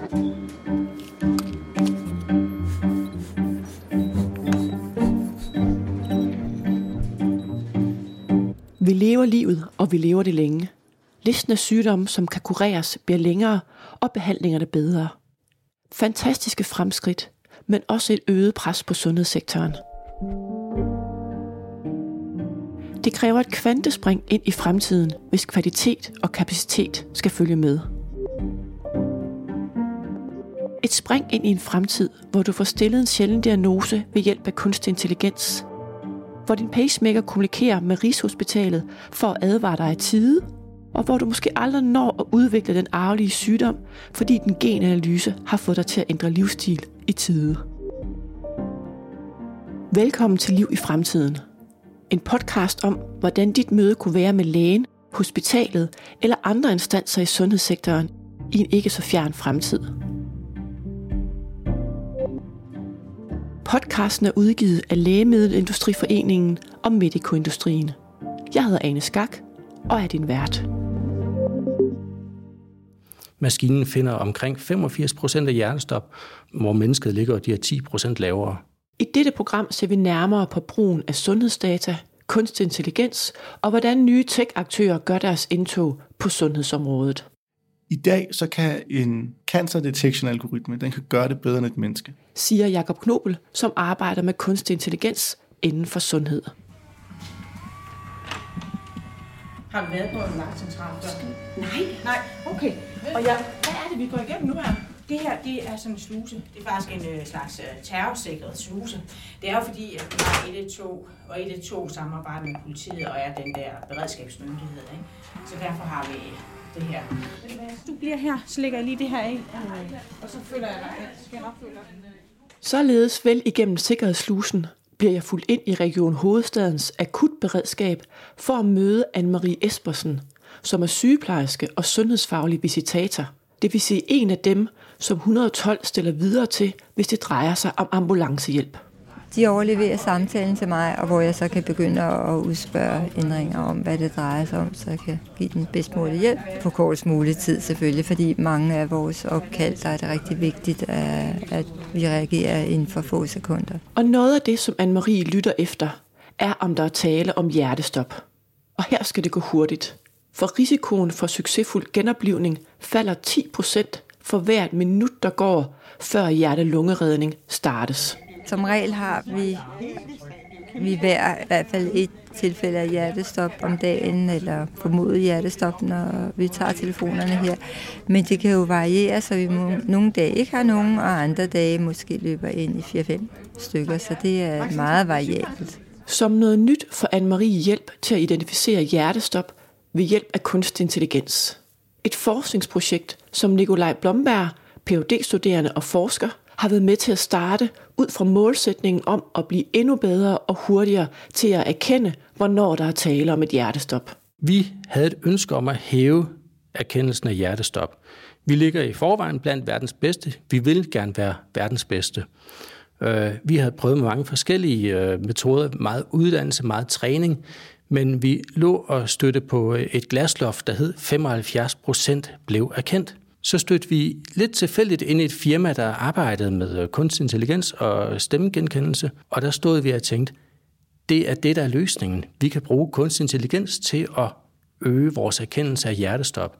Vi lever livet, og vi lever det længe. Listen af sygdomme, som kan kureres, bliver længere, og behandlingerne bedre. Fantastiske fremskridt, men også et øget pres på sundhedssektoren. Det kræver et kvantespring ind i fremtiden, hvis kvalitet og kapacitet skal følge med. Et spring ind i en fremtid, hvor du får stillet en sjælden diagnose ved hjælp af kunstig intelligens. Hvor din pacemaker kommunikerer med Rigshospitalet for at advare dig i tide, og hvor du måske aldrig når at udvikle den arvelige sygdom, fordi den genanalyse har fået dig til at ændre livsstil i tide. Velkommen til Liv i Fremtiden. En podcast om, hvordan dit møde kunne være med lægen, hospitalet eller andre instanser i sundhedssektoren i en ikke så fjern fremtid. Podcasten er udgivet af Lægemiddelindustriforeningen og Medicoindustrien. Jeg hedder Ane Skak og er din vært. Maskinen finder omkring 85 procent af hjertestop, hvor mennesket ligger de her 10 procent lavere. I dette program ser vi nærmere på brugen af sundhedsdata, kunstig intelligens og hvordan nye tech-aktører gør deres indtog på sundhedsområdet. I dag så kan en cancer detection algoritme, den kan gøre det bedre end et menneske. Siger Jakob Knobel, som arbejder med kunstig intelligens inden for sundhed. Har du været på en vagtcentral? Nej, Nej, okay. og ja, hvad er det, vi går igennem nu her? Det her, det er sådan en sluse. Det er faktisk en øh, slags øh, terrorsikret sluse. Det er jo fordi, at vi har 112, og 112 samarbejder med politiet og er den der beredskabsmyndighed. Ikke? Så derfor har vi det her. Du bliver her, så lægger jeg lige det her ind. Og så følger jeg dig. Skal jeg? Således vel igennem sikkerhedsslusen bliver jeg fuldt ind i Region Hovedstadens akutberedskab for at møde Anne-Marie Espersen, som er sygeplejerske og sundhedsfaglig visitator. Det vil sige en af dem, som 112 stiller videre til, hvis det drejer sig om ambulancehjælp. De overleverer samtalen til mig, og hvor jeg så kan begynde at udspørge ændringer om, hvad det drejer sig om, så jeg kan give den bedst mulige hjælp på kortest mulig tid selvfølgelig, fordi mange af vores opkald, der er det rigtig vigtigt, at vi reagerer inden for få sekunder. Og noget af det, som Anne-Marie lytter efter, er om der er tale om hjertestop. Og her skal det gå hurtigt. For risikoen for succesfuld genoplivning falder 10% for hvert minut, der går, før hjerte-lungeredning startes. Som regel har vi, vi hver i hvert fald et tilfælde af hjertestop om dagen, eller formodet hjertestop, når vi tager telefonerne her. Men det kan jo variere, så vi må, nogle dage ikke har nogen, og andre dage måske løber ind i 4-5 stykker, så det er meget variabelt. Som noget nyt for Anne-Marie hjælp til at identificere hjertestop ved hjælp af kunstig intelligens. Et forskningsprojekt, som Nikolaj Blomberg, phd studerende og forsker, har været med til at starte ud fra målsætningen om at blive endnu bedre og hurtigere til at erkende, hvornår der er tale om et hjertestop. Vi havde et ønske om at hæve erkendelsen af hjertestop. Vi ligger i forvejen blandt verdens bedste. Vi vil gerne være verdens bedste. Øh, vi havde prøvet med mange forskellige øh, metoder, meget uddannelse, meget træning, men vi lå og støtte på øh, et glasloft, der hed 75 procent blev erkendt. Så stødte vi lidt tilfældigt ind i et firma, der arbejdede med øh, kunstig intelligens og stemmegenkendelse, og der stod vi og tænkte, det er det, der er løsningen. Vi kan bruge kunstig intelligens til at øge vores erkendelse af hjertestop.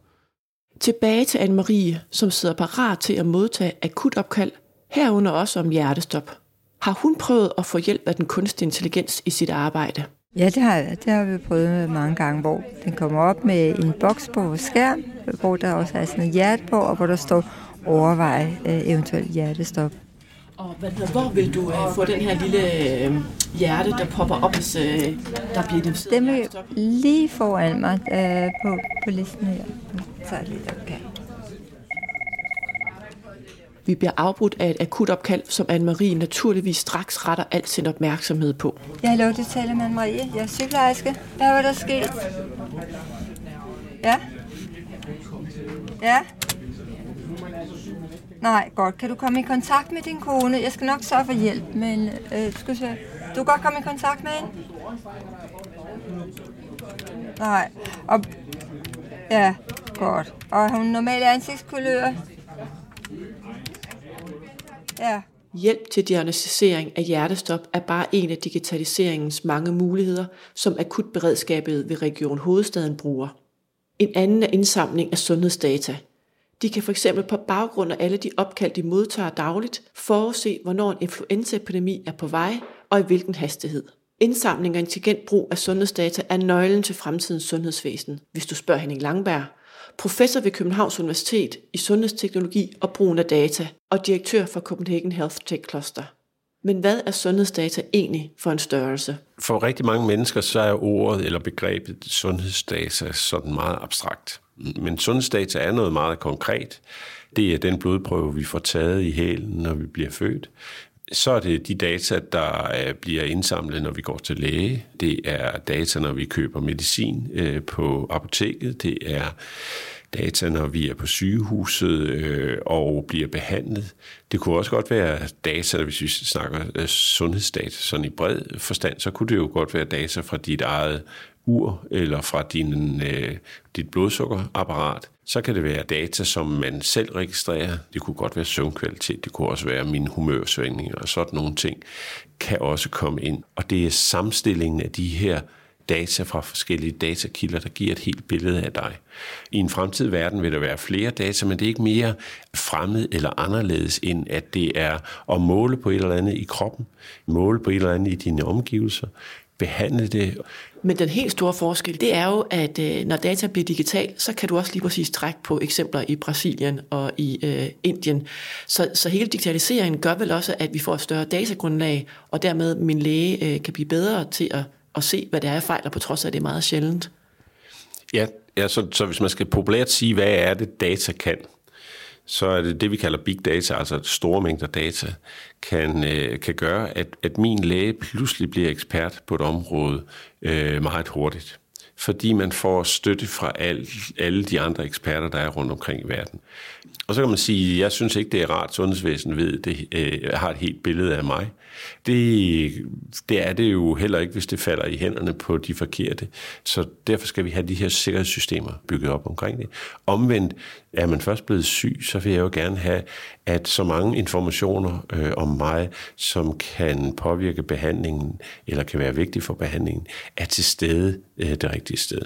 Tilbage til Anne-Marie, som sidder parat til at modtage akutopkald, herunder også om hjertestop. Har hun prøvet at få hjælp af den kunstige intelligens i sit arbejde? Ja, det har, det har vi prøvet mange gange, hvor den kommer op med en boks på vores skærm, hvor der også er sådan et hjerte på, og hvor der står overvej øh, eventuelt hjertestop. Og hvad hvor vil du uh, få den her lille uh, hjerte, der popper op, hvis uh, der bliver identificeret Den hjertestop? lige foran mig øh, på, på listen her. Så er det lidt okay. Vi bliver afbrudt af et akutopkald, som Anne-Marie naturligvis straks retter al sin opmærksomhed på. Jeg har lov til at tale med Marie. Jeg er sygeplejerske. Hvad var der sket? Ja? Ja? Nej, godt. Kan du komme i kontakt med din kone? Jeg skal nok sørge for hjælp, men øh, skal se. Du kan godt komme i kontakt med hende? Nej. Og, ja, godt. Og hun normale ansigtskulør? Ja. Hjælp til diagnostisering af hjertestop er bare en af digitaliseringens mange muligheder, som akutberedskabet ved Region Hovedstaden bruger. En anden er indsamling af sundhedsdata. De kan fx på baggrund af alle de opkald, de modtager dagligt, forudse, hvornår en influenzaepidemi er på vej og i hvilken hastighed. Indsamling og intelligent brug af sundhedsdata er nøglen til fremtidens sundhedsvæsen, hvis du spørger Henning Langberg, professor ved Københavns Universitet i sundhedsteknologi og brugen af data, og direktør for Copenhagen Health Tech Cluster. Men hvad er sundhedsdata egentlig for en størrelse? For rigtig mange mennesker så er ordet eller begrebet sundhedsdata sådan meget abstrakt. Men sundhedsdata er noget meget konkret. Det er den blodprøve, vi får taget i hælen, når vi bliver født. Så er det de data, der øh, bliver indsamlet, når vi går til læge. Det er data, når vi køber medicin øh, på apoteket. Det er data, når vi er på sygehuset øh, og bliver behandlet. Det kunne også godt være data, hvis vi snakker øh, sundhedsdata sådan i bred forstand, så kunne det jo godt være data fra dit eget ur eller fra din, øh, dit blodsukkerapparat, så kan det være data, som man selv registrerer. Det kunne godt være søvnkvalitet, det kunne også være mine humørsvingninger og sådan nogle ting, kan også komme ind. Og det er samstillingen af de her data fra forskellige datakilder, der giver et helt billede af dig. I en fremtidig verden vil der være flere data, men det er ikke mere fremmed eller anderledes, end at det er at måle på et eller andet i kroppen, måle på et eller andet i dine omgivelser, behandle det. Men den helt store forskel, det er jo, at øh, når data bliver digital, så kan du også lige præcis trække på eksempler i Brasilien og i øh, Indien. Så, så hele digitaliseringen gør vel også, at vi får et større datagrundlag, og dermed min læge øh, kan blive bedre til at, at se, hvad det er, fejler, på trods af, at det er meget sjældent. Ja, ja så, så hvis man skal populært sige, hvad er det, data kan, så er det det, vi kalder big data, altså store mængder data, kan, øh, kan gøre, at, at min læge pludselig bliver ekspert på et område øh, meget hurtigt. Fordi man får støtte fra al, alle de andre eksperter, der er rundt omkring i verden. Og så kan man sige, jeg synes ikke, det er rart, at sundhedsvæsenet ved, det øh, har et helt billede af mig. Det, det er det jo heller ikke, hvis det falder i hænderne på de forkerte. Så derfor skal vi have de her sikkerhedssystemer bygget op omkring det. Omvendt er man først blevet syg, så vil jeg jo gerne have, at så mange informationer øh, om mig, som kan påvirke behandlingen, eller kan være vigtige for behandlingen, er til stede øh, det rigtige sted.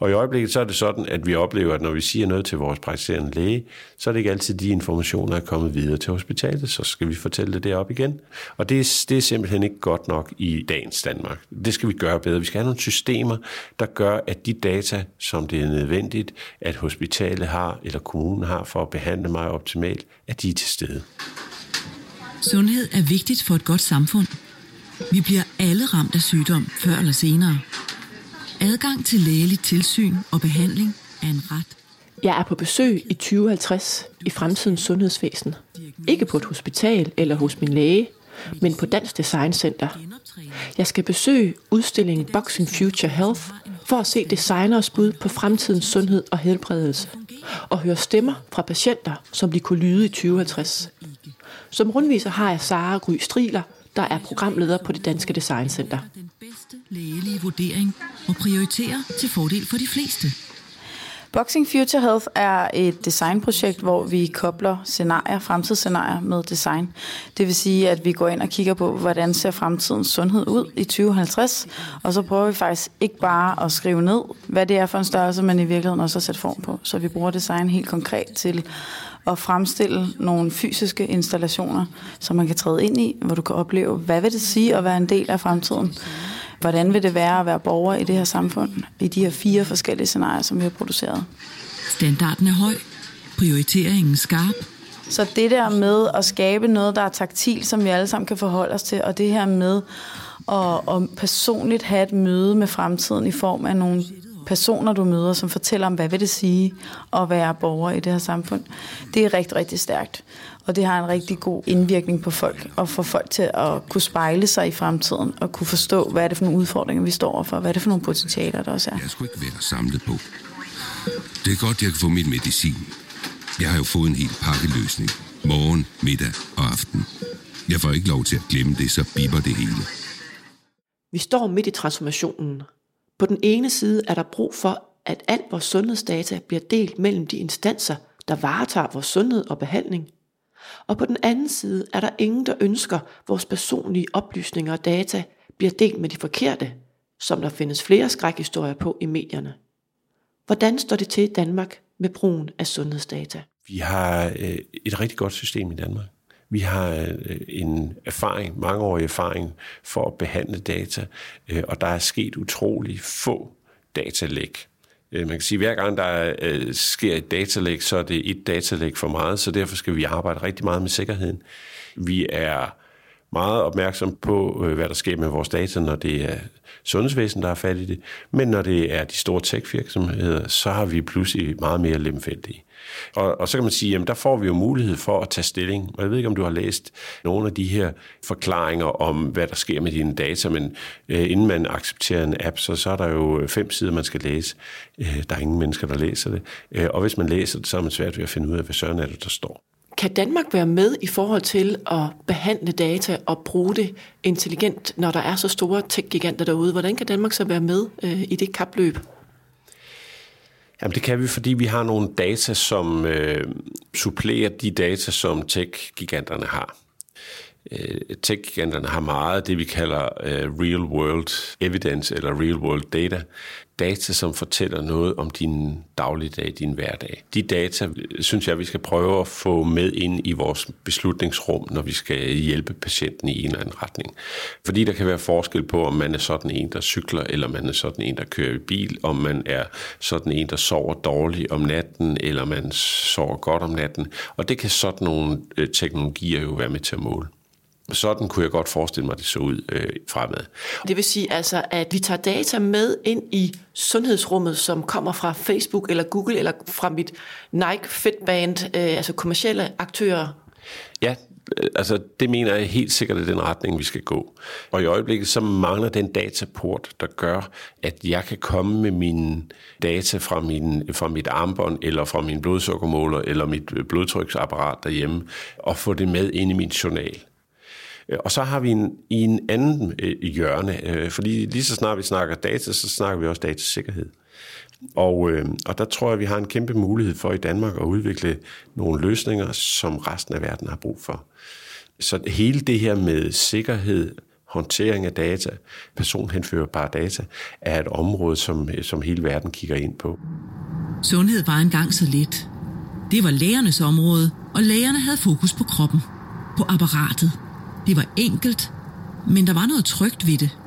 Og i øjeblikket så er det sådan, at vi oplever, at når vi siger noget til vores praktiserende læge, så er det ikke altid de informationer, er kommet videre til hospitalet, så skal vi fortælle det derop igen. Og det er, det er simpelthen ikke godt nok i dagens Danmark. Det skal vi gøre bedre. Vi skal have nogle systemer, der gør, at de data, som det er nødvendigt, at hospitalet har, eller kommunen har for at behandle mig optimalt, at de er til stede. Sundhed er vigtigt for et godt samfund. Vi bliver alle ramt af sygdom, før eller senere. Adgang til lægeligt tilsyn og behandling er en ret. Jeg er på besøg i 2050 i fremtidens sundhedsvæsen. Ikke på et hospital eller hos min læge, men på Dansk Design Center. Jeg skal besøge udstillingen Boxing Future Health for at se designers bud på fremtidens sundhed og helbredelse og høre stemmer fra patienter, som de kunne lyde i 2050. Som rundviser har jeg Sara Gry Striler, der er programleder på det Danske Design Center. Den bedste lægelige vurdering og prioritere til fordel for de fleste. Boxing Future Health er et designprojekt, hvor vi kobler scenarier, fremtidsscenarier med design. Det vil sige, at vi går ind og kigger på, hvordan ser fremtidens sundhed ud i 2050, og så prøver vi faktisk ikke bare at skrive ned, hvad det er for en størrelse, men i virkeligheden også at sætte form på. Så vi bruger design helt konkret til at fremstille nogle fysiske installationer, som man kan træde ind i, hvor du kan opleve, hvad vil det sige at være en del af fremtiden. Hvordan vil det være at være borger i det her samfund, i de her fire forskellige scenarier, som vi har produceret. Standarden er høj, prioriteringen skarp. Så det der med at skabe noget, der er taktil, som vi alle sammen kan forholde os til, og det her med at, at personligt have et møde med fremtiden i form af nogle personer, du møder, som fortæller om, hvad vil det sige at være borger i det her samfund. Det er rigtig, rigtig stærkt. Og det har en rigtig god indvirkning på folk, og få folk til at kunne spejle sig i fremtiden, og kunne forstå, hvad er det for nogle udfordringer, vi står overfor, hvad er det for nogle potentialer, der også er. Jeg skulle ikke være samlet på. Det er godt, jeg kan få mit medicin. Jeg har jo fået en helt pakkeløsning. Morgen, middag og aften. Jeg får ikke lov til at glemme det, så biber det hele. Vi står midt i transformationen. På den ene side er der brug for, at alt vores sundhedsdata bliver delt mellem de instanser, der varetager vores sundhed og behandling. Og på den anden side er der ingen, der ønsker, at vores personlige oplysninger og data bliver delt med de forkerte, som der findes flere skrækhistorier på i medierne. Hvordan står det til i Danmark med brugen af sundhedsdata? Vi har øh, et rigtig godt system i Danmark. Vi har øh, en erfaring, mangeårig erfaring for at behandle data, øh, og der er sket utrolig få datalæk. Øh, man kan sige, at hver gang der sker et datalæk, så er det et datalæk for meget, så derfor skal vi arbejde rigtig meget med sikkerheden. Vi er meget opmærksom på, hvad der sker med vores data, når det er sundhedsvæsen, der er fat i det. Men når det er de store tech-virksomheder, så har vi pludselig meget mere lemfældige. Og, og så kan man sige, jamen der får vi jo mulighed for at tage stilling. Og jeg ved ikke, om du har læst nogle af de her forklaringer om, hvad der sker med dine data, men øh, inden man accepterer en app, så, så er der jo øh, fem sider, man skal læse. Øh, der er ingen mennesker, der læser det. Øh, og hvis man læser det, så er man svært ved at finde ud af, hvad søren er det, der står. Kan Danmark være med i forhold til at behandle data og bruge det intelligent, når der er så store tech-giganter derude? Hvordan kan Danmark så være med øh, i det kapløb? Jamen det kan vi, fordi vi har nogle data, som øh, supplerer de data, som tech-giganterne har. Øh, tech-giganterne har meget det, vi kalder øh, real-world evidence eller real-world data data, som fortæller noget om din dagligdag, din hverdag. De data, synes jeg, vi skal prøve at få med ind i vores beslutningsrum, når vi skal hjælpe patienten i en eller anden retning. Fordi der kan være forskel på, om man er sådan en, der cykler, eller man er sådan en, der kører i bil, om man er sådan en, der sover dårligt om natten, eller man sover godt om natten. Og det kan sådan nogle øh, teknologier jo være med til at måle. Sådan kunne jeg godt forestille mig, at det så ud øh, fremad. Det vil sige altså, at vi tager data med ind i sundhedsrummet, som kommer fra Facebook eller Google eller fra mit Nike Fitband, øh, altså kommersielle aktører. Ja, øh, altså det mener jeg helt sikkert er den retning, vi skal gå. Og i øjeblikket så mangler den dataport, der gør, at jeg kan komme med mine data fra, min, fra mit armbånd, eller fra min blodsukkermåler, eller mit blodtryksapparat derhjemme, og få det med ind i min journal. Øh, og så har vi en, i en anden øh, hjørne, øh, fordi lige så snart vi snakker data, så snakker vi også datasikkerhed. Og, øh, og der tror jeg, vi har en kæmpe mulighed for i Danmark at udvikle nogle løsninger, som resten af verden har brug for. Så hele det her med sikkerhed, håndtering af data, personhenførbare data, er et område, som, øh, som hele verden kigger ind på. Sundhed var engang så lidt. Det var lægernes område, og lægerne havde fokus på kroppen, på apparatet. Det var enkelt, men der var noget trygt ved det.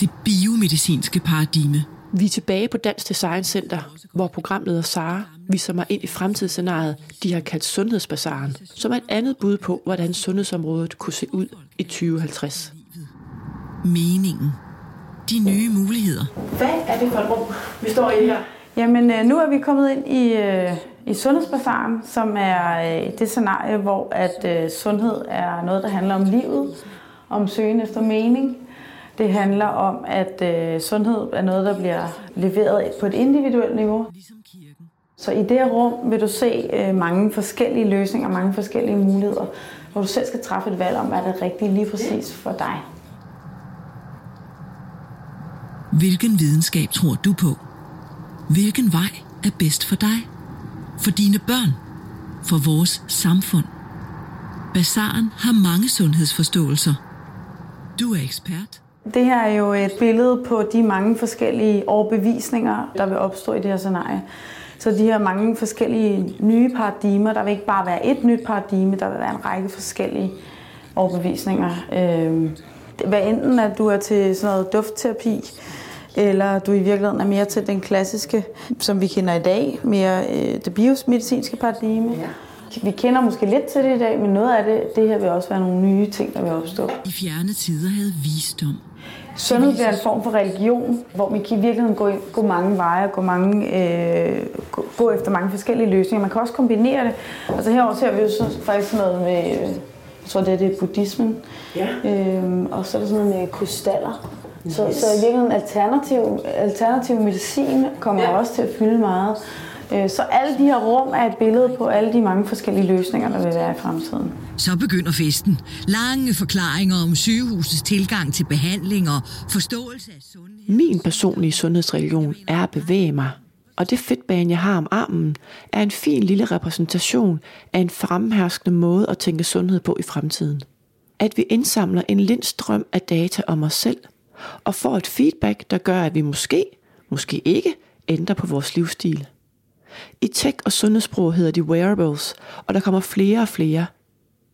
Det biomedicinske paradigme. Vi er tilbage på Dansk Design Center, hvor programleder Sara viser mig ind i fremtidsscenariet, de har kaldt Sundhedsbasaren, som er et andet bud på, hvordan sundhedsområdet kunne se ud i 2050. Meningen. De nye muligheder. Hvad er det for et rum, vi står i her? Jamen, øh, nu er vi kommet ind i, øh, i Sundhedsbasaren, som er øh, det scenarie, hvor at sundhed er noget, der handler om livet, om søgen efter mening. Det handler om, at sundhed er noget, der bliver leveret på et individuelt niveau. Så i det her rum vil du se mange forskellige løsninger, mange forskellige muligheder, hvor du selv skal træffe et valg om, hvad er det rigtige lige præcis for dig. Hvilken videnskab tror du på? Hvilken vej er bedst for dig? For dine børn? For vores samfund? Bazaren har mange sundhedsforståelser. Du er ekspert. Det her er jo et billede på de mange forskellige overbevisninger, der vil opstå i det her scenarie. Så de her mange forskellige nye paradigmer, der vil ikke bare være et nyt paradigme, der vil være en række forskellige overbevisninger. Øh, hvad enten at du er til sådan noget duftterapi, eller du i virkeligheden er mere til den klassiske, som vi kender i dag, mere øh, det biomedicinske paradigme. Ja. Vi kender måske lidt til det i dag, men noget af det, det her vil også være nogle nye ting, der vil opstå. I fjerne tider havde visdom. Sundhed bliver en form for religion, hvor vi kan i virkeligheden gå, gå mange veje, gå, mange, øh, gå, gå efter mange forskellige løsninger. Man kan også kombinere det. Altså herovre ser vi jo så faktisk noget med, jeg tror det er det buddhismen, ja. øhm, og så er der sådan noget med krystaller. Så, så i virkeligheden alternativ, alternativ medicin kommer ja. også til at fylde meget. Øh, så alle de her rum er et billede på alle de mange forskellige løsninger, der vil være i fremtiden. Så begynder festen. Lange forklaringer om sygehusets tilgang til behandling og forståelse af sundhed. Min personlige sundhedsreligion er at bevæge mig, Og det fedtbane, jeg har om armen, er en fin lille repræsentation af en fremherskende måde at tænke sundhed på i fremtiden. At vi indsamler en lind strøm af data om os selv, og får et feedback, der gør, at vi måske, måske ikke, ændrer på vores livsstil. I tech og sundhedssprog hedder de wearables, og der kommer flere og flere.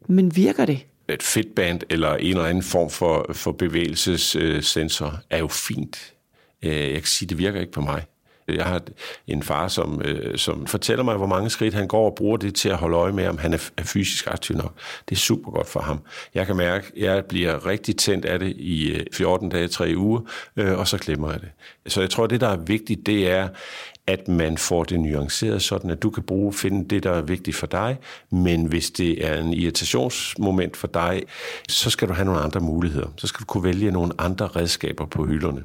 Men virker det? Et fitband eller en eller anden form for, for bevægelsessensor er jo fint. Øh, jeg kan sige, det virker ikke på mig. Jeg har en far, som, øh, som fortæller mig, hvor mange skridt han går og bruger det til at holde øje med, om han er, er fysisk aktiv nok. Det er super godt for ham. Jeg kan mærke, at jeg bliver rigtig tændt af det i øh, 14 dage, 3 uger, øh, og så glemmer jeg det. Så jeg tror, det, der er vigtigt, det er, at man får det nuanceret, sådan at du kan bruge finde det, der er vigtigt for dig, men hvis det er en irritationsmoment for dig, så skal du have nogle andre muligheder. Så skal du kunne vælge nogle andre redskaber på hylderne.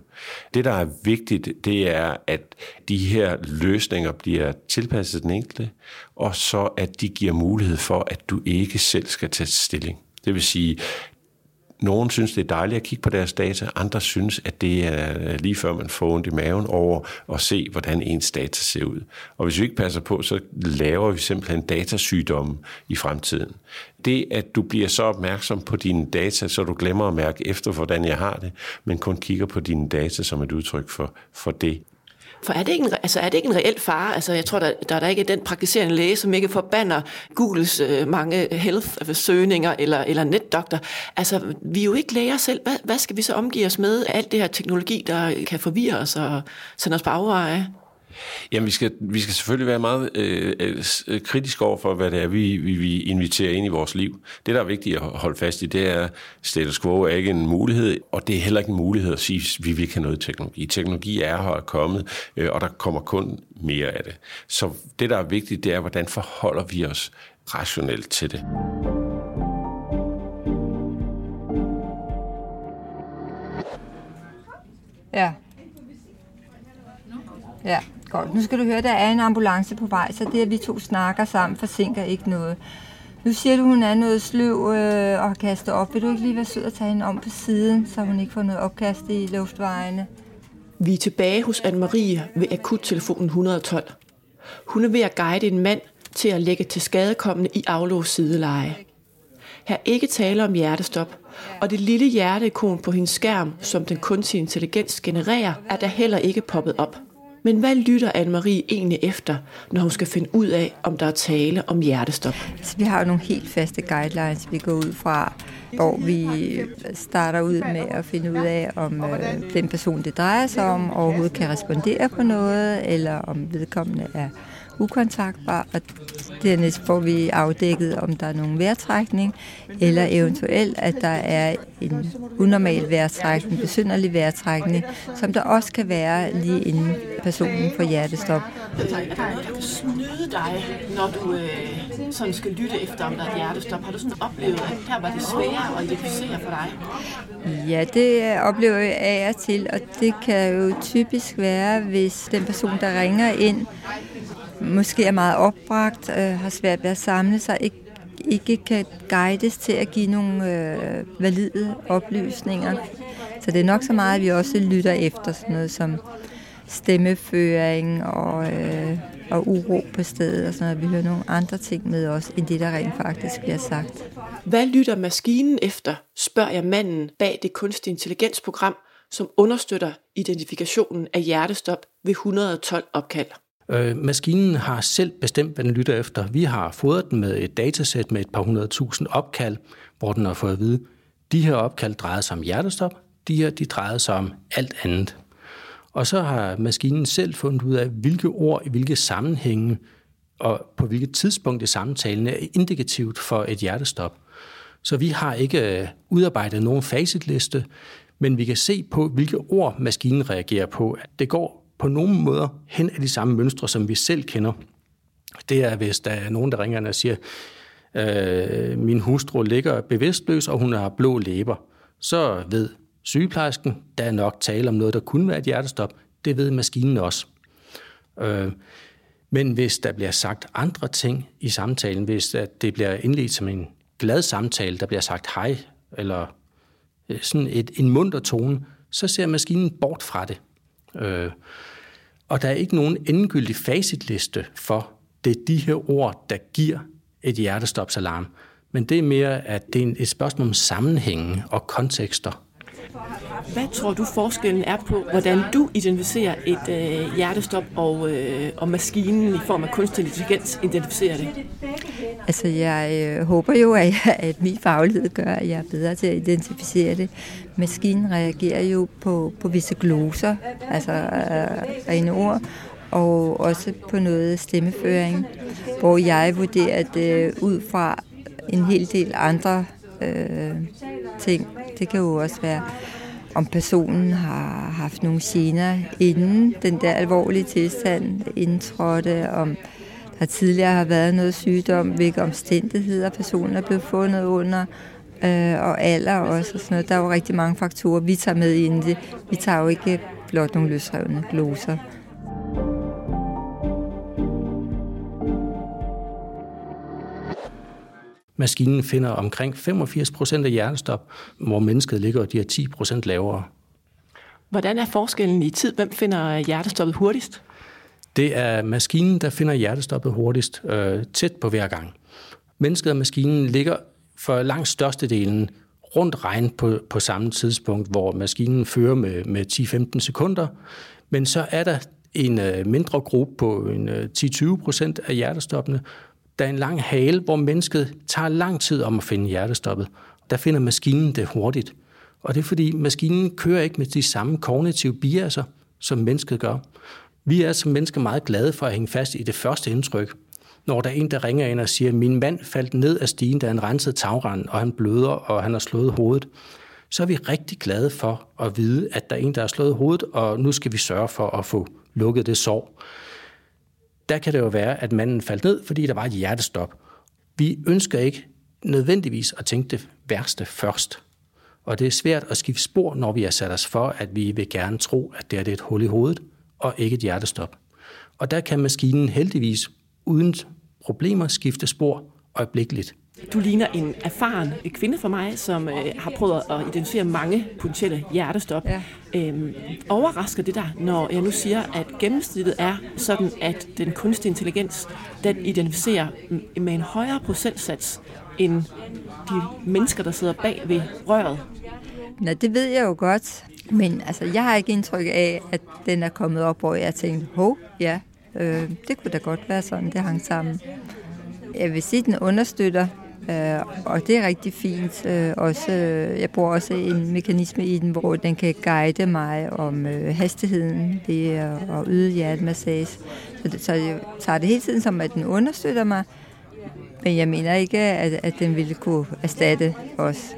Det, der er vigtigt, det er, at de her løsninger bliver tilpasset den enkelte, og så at de giver mulighed for, at du ikke selv skal tage stilling. Det vil sige, nogle synes, det er dejligt at kigge på deres data, andre synes, at det er lige før man får ondt i maven over at se, hvordan ens data ser ud. Og hvis vi ikke passer på, så laver vi simpelthen datasygdomme i fremtiden. Det, at du bliver så opmærksom på dine data, så du glemmer at mærke efter, hvordan jeg har det, men kun kigger på dine data som et udtryk for, for det, for er det ikke en, altså er det ikke en reel fare? Altså jeg tror, der, der er der ikke den praktiserende læge, som ikke forbander Googles øh, mange health-søgninger eller, eller netdoktor. Altså vi er jo ikke læger selv. Hvad, hvad skal vi så omgive os med? Alt det her teknologi, der kan forvirre os og sende os på afveje? Jamen, vi skal, vi skal selvfølgelig være meget øh, øh, øh, kritiske over for, hvad det er, vi, vi, vi inviterer ind i vores liv. Det, der er vigtigt at holde fast i, det er, status quo er ikke en mulighed, og det er heller ikke en mulighed at sige, at vi vil ikke have noget teknologi. Teknologi er her og kommet, øh, og der kommer kun mere af det. Så det, der er vigtigt, det er, hvordan forholder vi os rationelt til det. Ja. Ja. Godt, nu skal du høre, der er en ambulance på vej, så det, at vi to snakker sammen, forsinker ikke noget. Nu siger du, hun er noget sløv øh, og har kastet op. Vil du ikke lige være sød at tage hende om på siden, så hun ikke får noget opkast i luftvejene? Vi er tilbage hos Anne-Marie ved akuttelefonen 112. Hun er ved at guide en mand til at lægge til skadekommende i aflås sideleje. Her ikke tale om hjertestop, og det lille hjerteikon på hendes skærm, som den kunstige intelligens genererer, er der heller ikke poppet op. Men hvad lytter Anne-Marie egentlig efter, når hun skal finde ud af, om der er tale om hjertestop? Så vi har jo nogle helt faste guidelines, vi går ud fra, hvor vi starter ud med at finde ud af, om øh, den person, det drejer sig om, overhovedet kan respondere på noget, eller om vedkommende er ukontaktbar, og dernæst får vi afdækket, om der er nogen vejrtrækning, eller eventuelt, at der er en unormal vejrtrækning, besynderlig vejrtrækning, som der også kan være lige inden personen får hjertestop. Er der kan snyde dig, når du øh, sådan skal lytte efter, om der er et hjertestop? Har du sådan oplevet, at her var det sværere at identificere for dig? Ja, det oplever jeg af og til, og det kan jo typisk være, hvis den person, der ringer ind, måske er meget opbragt, øh, har svært ved at samle sig, ikke, ikke kan guides til at give nogle øh, valide oplysninger. Så det er nok så meget, at vi også lytter efter sådan noget som stemmeføring og, øh, og uro på stedet, og sådan noget. Vi hører nogle andre ting med os, end det, der rent faktisk bliver sagt. Hvad lytter maskinen efter, spørger jeg manden bag det kunstig intelligensprogram, som understøtter identifikationen af hjertestop ved 112 opkald. Øh, maskinen har selv bestemt, hvad den lytter efter. Vi har fodret den med et datasæt med et par hundredtusind opkald, hvor den har fået at vide, de her opkald drejede sig om hjertestop, de her de drejede sig om alt andet. Og så har maskinen selv fundet ud af, hvilke ord i hvilke sammenhænge og på hvilket tidspunkt i samtalen er indikativt for et hjertestop. Så vi har ikke øh, udarbejdet nogen facitliste, men vi kan se på, hvilke ord maskinen reagerer på. Det går på nogle måder hen af de samme mønstre, som vi selv kender. Det er, hvis der er nogen, der ringer og siger, øh, min hustru ligger bevidstløs, og hun har blå læber. Så ved sygeplejersken, der er nok tale om noget, der kunne være et hjertestop. Det ved maskinen også. Øh, men hvis der bliver sagt andre ting i samtalen, hvis at det bliver indledt som en glad samtale, der bliver sagt hej, eller øh, sådan et, en munter tone, så ser maskinen bort fra det. Øh, Og der er ikke nogen endegyldig facitliste for, det er de her ord, der giver et hjertestopsalarm. Men det er mere, at det er et spørgsmål om sammenhænge og kontekster. Hvad tror du forskellen er på, hvordan du identificerer et øh, hjertestop, og, øh, og maskinen i form af kunstig intelligens identificerer det? Altså, jeg øh, håber jo, at, jeg, at min faglighed gør, at jeg er bedre til at identificere det. Maskinen reagerer jo på, på visse gloser, altså øh, rene ord, og også på noget stemmeføring, hvor jeg vurderer det ud fra en hel del andre øh, ting. Det kan jo også være, om personen har haft nogle gener inden den der alvorlige tilstand indtrådte, om der tidligere har været noget sygdom, hvilke omstændigheder personen er blevet fundet under, øh, og alder også. Og sådan noget. Der er jo rigtig mange faktorer, vi tager med ind i det. Vi tager jo ikke blot nogle løsrevne gloser. Maskinen finder omkring 85 procent af hjertestop, hvor mennesket ligger de er 10 procent lavere. Hvordan er forskellen i tid? Hvem finder hjertestoppet hurtigst? Det er maskinen, der finder hjertestoppet hurtigst, øh, tæt på hver gang. Mennesket og maskinen ligger for langt størstedelen rundt regn på, på samme tidspunkt, hvor maskinen fører med, med 10-15 sekunder. Men så er der en øh, mindre gruppe på en øh, 10-20 procent af hjertestoppene, der er en lang hale, hvor mennesket tager lang tid om at finde hjertestoppet. Der finder maskinen det hurtigt. Og det er fordi, maskinen kører ikke med de samme kognitive biaser, som mennesket gør. Vi er som mennesker meget glade for at hænge fast i det første indtryk. Når der er en, der ringer ind og siger, min mand faldt ned af stigen, da han rensede tagranden, og han bløder, og han har slået hovedet, så er vi rigtig glade for at vide, at der er en, der har slået hovedet, og nu skal vi sørge for at få lukket det sår der kan det jo være, at manden faldt ned, fordi der var et hjertestop. Vi ønsker ikke nødvendigvis at tænke det værste først. Og det er svært at skifte spor, når vi har sat os for, at vi vil gerne tro, at det er et hul i hovedet, og ikke et hjertestop. Og der kan maskinen heldigvis uden problemer skifte spor øjeblikkeligt. Du ligner en erfaren kvinde for mig, som øh, har prøvet at identificere mange potentielle hjertestop. Ja. Øhm, overrasker det dig, når jeg nu siger, at gennemsnittet er sådan, at den kunstige intelligens, den identificerer med en højere procentsats end de mennesker, der sidder bag ved røret? Nå, det ved jeg jo godt. Men altså, jeg har ikke indtryk af, at den er kommet op, hvor jeg tænkte, hov, ja, øh, det kunne da godt være sådan, det hang sammen. Jeg vil sige, at den understøtter Øh, og det er rigtig fint. Øh, også, øh, jeg bruger også en mekanisme i den, hvor den kan guide mig om øh, hastigheden ved at yde hjertemassage. Så, det, så jeg tager det hele tiden som, at den understøtter mig, men jeg mener ikke, at, at den ville kunne erstatte os.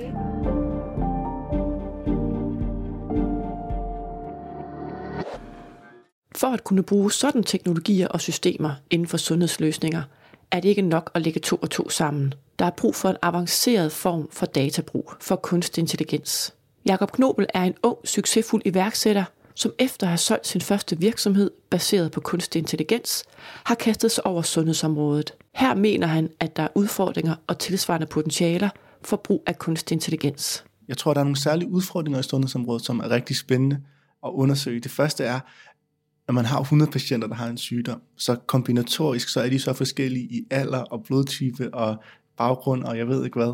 For at kunne bruge sådan teknologier og systemer inden for sundhedsløsninger, er det ikke nok at lægge to og to sammen. Der er brug for en avanceret form for databrug for kunstig intelligens. Jakob Knobel er en ung, succesfuld iværksætter, som efter at have solgt sin første virksomhed baseret på kunstig intelligens, har kastet sig over sundhedsområdet. Her mener han, at der er udfordringer og tilsvarende potentialer for brug af kunstig intelligens. Jeg tror, der er nogle særlige udfordringer i sundhedsområdet, som er rigtig spændende at undersøge. Det første er, når man har 100 patienter, der har en sygdom, så kombinatorisk, så er de så forskellige i alder og blodtype og baggrund og jeg ved ikke hvad,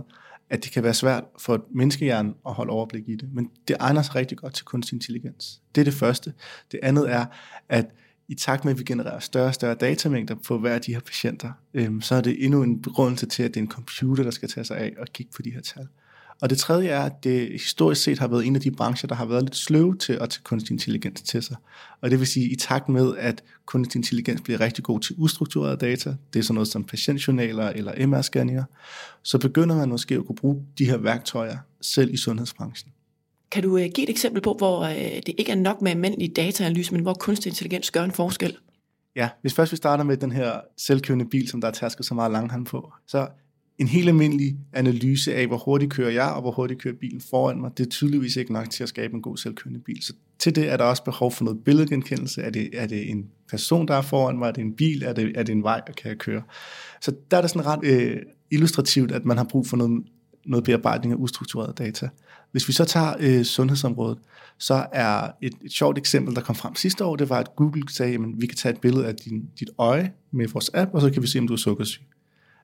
at det kan være svært for et menneskehjerne at holde overblik i det. Men det egner sig rigtig godt til kunstig intelligens. Det er det første. Det andet er, at i takt med, at vi genererer større og større datamængder på hver af de her patienter, øhm, så er det endnu en begrundelse til, at det er en computer, der skal tage sig af og kigge på de her tal. Og det tredje er, at det historisk set har været en af de brancher, der har været lidt sløve til at tage kunstig intelligens til sig. Og det vil sige, at i takt med, at kunstig intelligens bliver rigtig god til ustrukturerede data, det er sådan noget som patientjournaler eller MR-scanninger, så begynder man måske at kunne bruge de her værktøjer selv i sundhedsbranchen. Kan du uh, give et eksempel på, hvor uh, det ikke er nok med almindelig dataanalyse, men hvor kunstig intelligens gør en forskel? Ja, hvis først vi starter med den her selvkørende bil, som der er tasket så meget langhand på, så en helt almindelig analyse af, hvor hurtigt kører jeg, og hvor hurtigt kører bilen foran mig, det er tydeligvis ikke nok til at skabe en god selvkørende bil. Så til det er der også behov for noget billedgenkendelse. Er det, er det en person, der er foran mig? Er det en bil? Er det, er det en vej, der kan jeg køre? Så der er det sådan ret øh, illustrativt, at man har brug for noget noget bearbejdning af ustruktureret data. Hvis vi så tager øh, sundhedsområdet, så er et, et sjovt eksempel, der kom frem sidste år, det var, at Google sagde, at vi kan tage et billede af din, dit øje med vores app, og så kan vi se, om du er sukkersyg.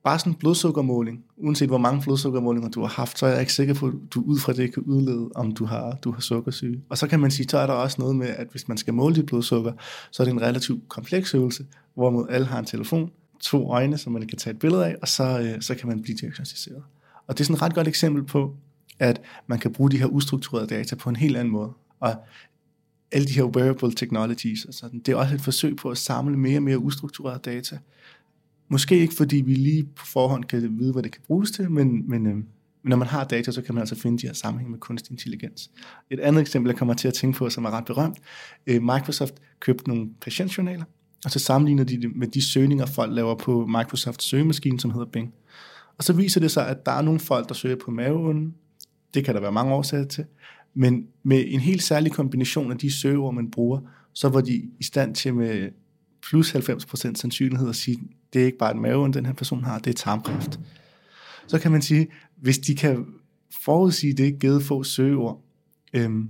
Bare sådan en blodsukkermåling, uanset hvor mange blodsukkermålinger du har haft, så er jeg ikke sikker på, at du ud fra det kan udlede, om du har, du har sukkersyge. Og så kan man sige, så er der også noget med, at hvis man skal måle dit blodsukker, så er det en relativt kompleks øvelse, hvorimod alle har en telefon, to øjne, som man kan tage et billede af, og så, øh, så kan man blive diagnostiseret. Og det er sådan et ret godt eksempel på, at man kan bruge de her ustrukturerede data på en helt anden måde. Og alle de her wearable technologies, og sådan, det er også et forsøg på at samle mere og mere ustruktureret data. Måske ikke fordi vi lige på forhånd kan vide, hvad det kan bruges til, men, men, øh, men når man har data, så kan man altså finde de her sammenhæng med kunstig intelligens. Et andet eksempel, jeg kommer til at tænke på, som er ret berømt. Øh, Microsoft købte nogle patientjournaler, og så sammenligner de det med de søgninger, folk laver på Microsofts søgemaskine, som hedder Bing. Og så viser det sig, at der er nogle folk, der søger på maven. Det kan der være mange årsager til. Men med en helt særlig kombination af de søgeord, man bruger, så var de i stand til med plus 90% sandsynlighed at sige, det er ikke bare et maven, den her person har, det er tarmkræft. Så kan man sige, hvis de kan forudsige det, givet få søgeord, øhm,